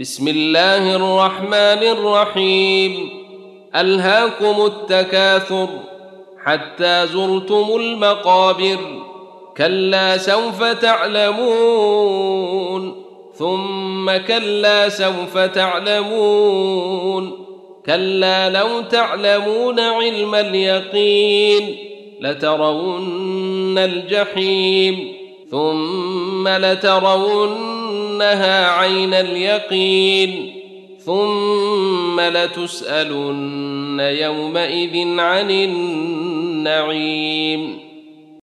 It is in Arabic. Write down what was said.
بسم الله الرحمن الرحيم الهاكم التكاثر حتى زرتم المقابر كلا سوف تعلمون ثم كلا سوف تعلمون كلا لو تعلمون علم اليقين لترون الجحيم ثم لترونها عين اليقين ثم لتسألن يومئذ عن النعيم.